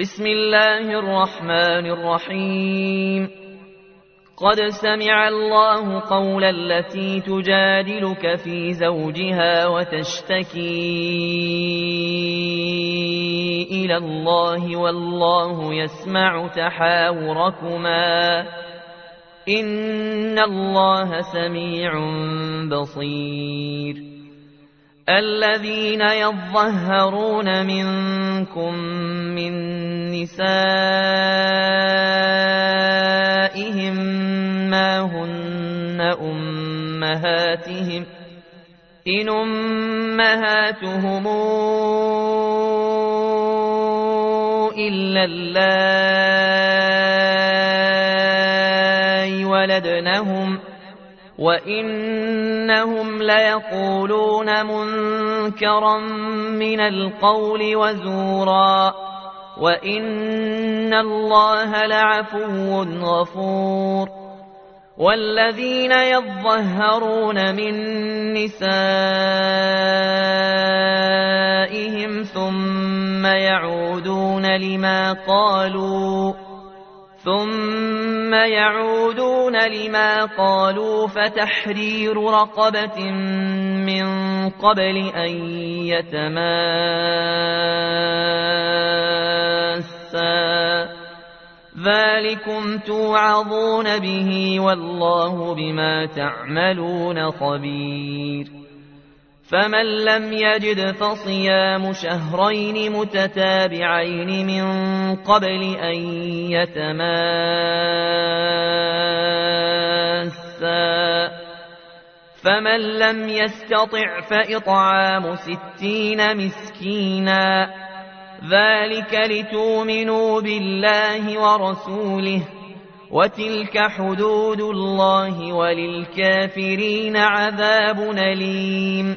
بسم الله الرحمن الرحيم. قد سمع الله قول التي تجادلك في زوجها وتشتكي إلى الله والله يسمع تحاوركما. إن الله سميع بصير. الذين يظهرون منكم من نسائهم ما هن أمهاتهم إن أمهاتهم إلا الله ولدنهم وإنهم ليقولون منكرا من القول وزورا وإن الله لعفو غفور والذين يظهرون من نسائهم ثم يعودون لما قالوا ثم يعودون لما قالوا فتحرير رقبة من قبل أن يتماسا ذلكم توعظون به والله بما تعملون خبير فمن لم يجد فصيام شهرين متتابعين من قبل أن يتماسا. فمن لم يستطع فإطعام ستين مسكينا. ذلك لتؤمنوا بالله ورسوله وتلك حدود الله وللكافرين عذاب أليم.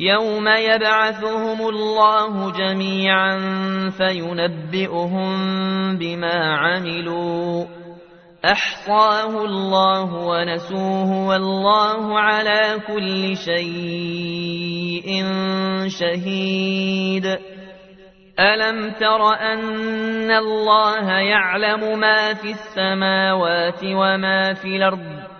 يوم يبعثهم الله جميعا فينبئهم بما عملوا. أحصاه الله ونسوه والله على كل شيء شهيد. ألم تر أن الله يعلم ما في السماوات وما في الأرض؟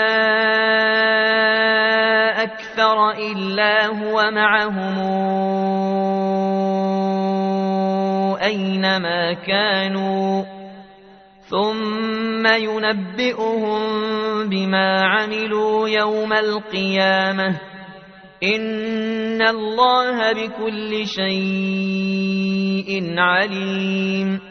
أكثر إلا هو معهم أينما كانوا ثم ينبئهم بما عملوا يوم القيامة. إن الله بكل شيء عليم.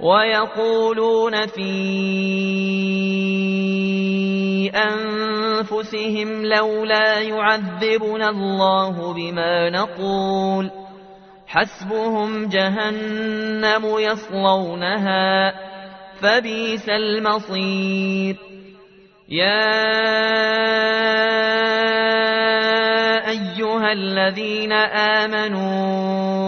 ويقولون في أنفسهم لولا يعذبنا الله بما نقول حسبهم جهنم يصلونها فبيس المصير يا أيها الذين آمنوا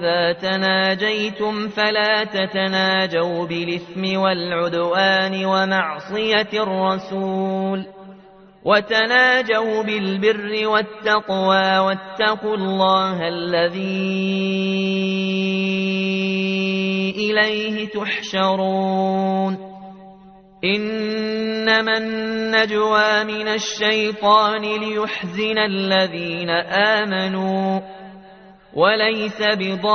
إذا تناجيتم فلا تتناجوا بالإثم والعدوان ومعصية الرسول. وتناجوا بالبر والتقوى واتقوا الله الذي إليه تحشرون. إنما النجوى من الشيطان ليحزن الذين آمنوا. وليس بضارهم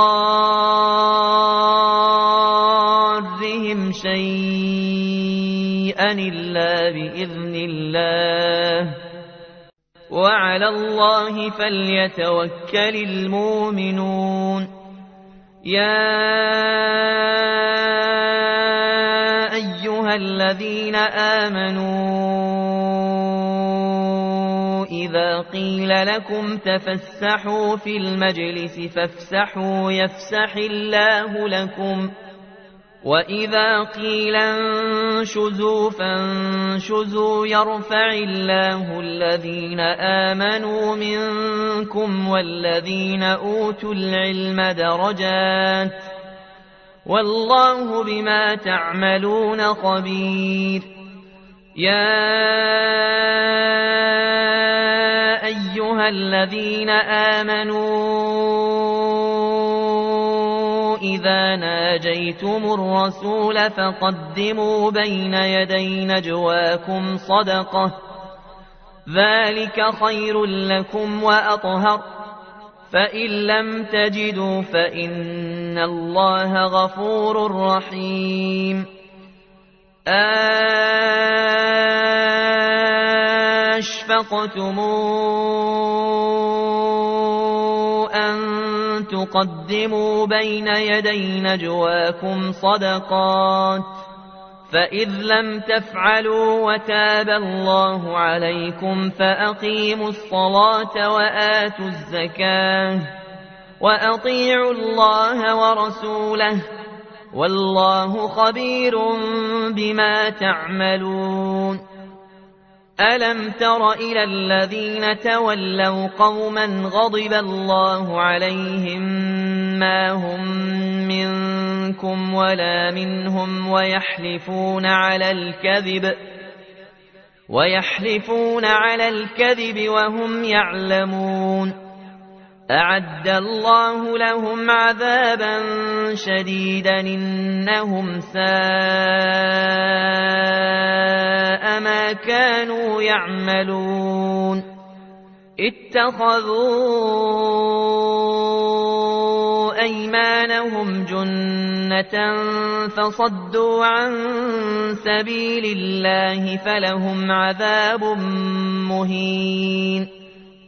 شيئا إلا بإذن الله وعلى الله فليتوكل المؤمنون يا أيها الذين آمنوا إذا قيل لكم تفسحوا في المجلس فافسحوا يفسح الله لكم وإذا قيل انشزوا فانشزوا يرفع الله الذين آمنوا منكم والذين أوتوا العلم درجات والله بما تعملون خبير يا أيها الذين آمنوا إذا ناجيتم الرسول فقدموا بين يدي نجواكم صدقة ذلك خير لكم وأطهر فإن لم تجدوا فإن الله غفور رحيم أشفقتم أن تقدموا بين يدي نجواكم صدقات فإذ لم تفعلوا وتاب الله عليكم فأقيموا الصلاة وآتوا الزكاة وأطيعوا الله ورسوله والله خبير بما تعملون ألم تر إلى الذين تولوا قوما غضب الله عليهم ما هم منكم ولا منهم ويحلفون على الكذب ويحلفون على الكذب وهم يعلمون أعد الله لهم عذابا شديدا إنهم ساء ما كانوا يعملون. اتخذوا أيمانهم جنة فصدوا عن سبيل الله فلهم عذاب مهين.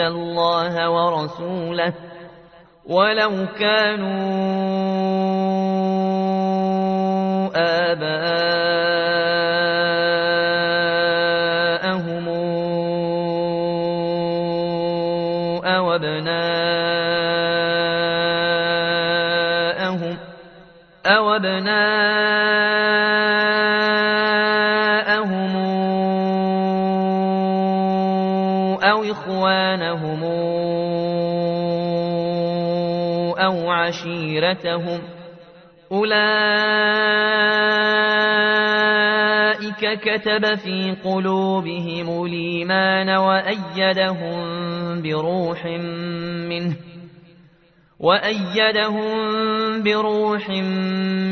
الله ورسوله ولو كانوا آباءهم أو أبناءهم أو أبناءهم إخوانهم أو عشيرتهم أولئك كتب في قلوبهم الإيمان وأيدهم بروح منه وأيدهم بروح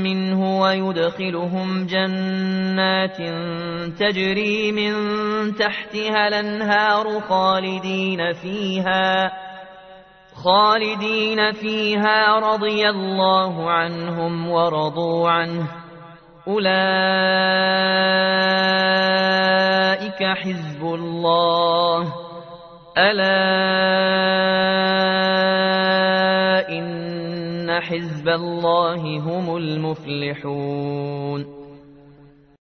منه ويدخلهم جنات تجري من تحتها الأنهار خالدين فيها خالدين فيها رضي الله عنهم ورضوا عنه أولئك حزب الله ألا إن حزب الله هم المفلحون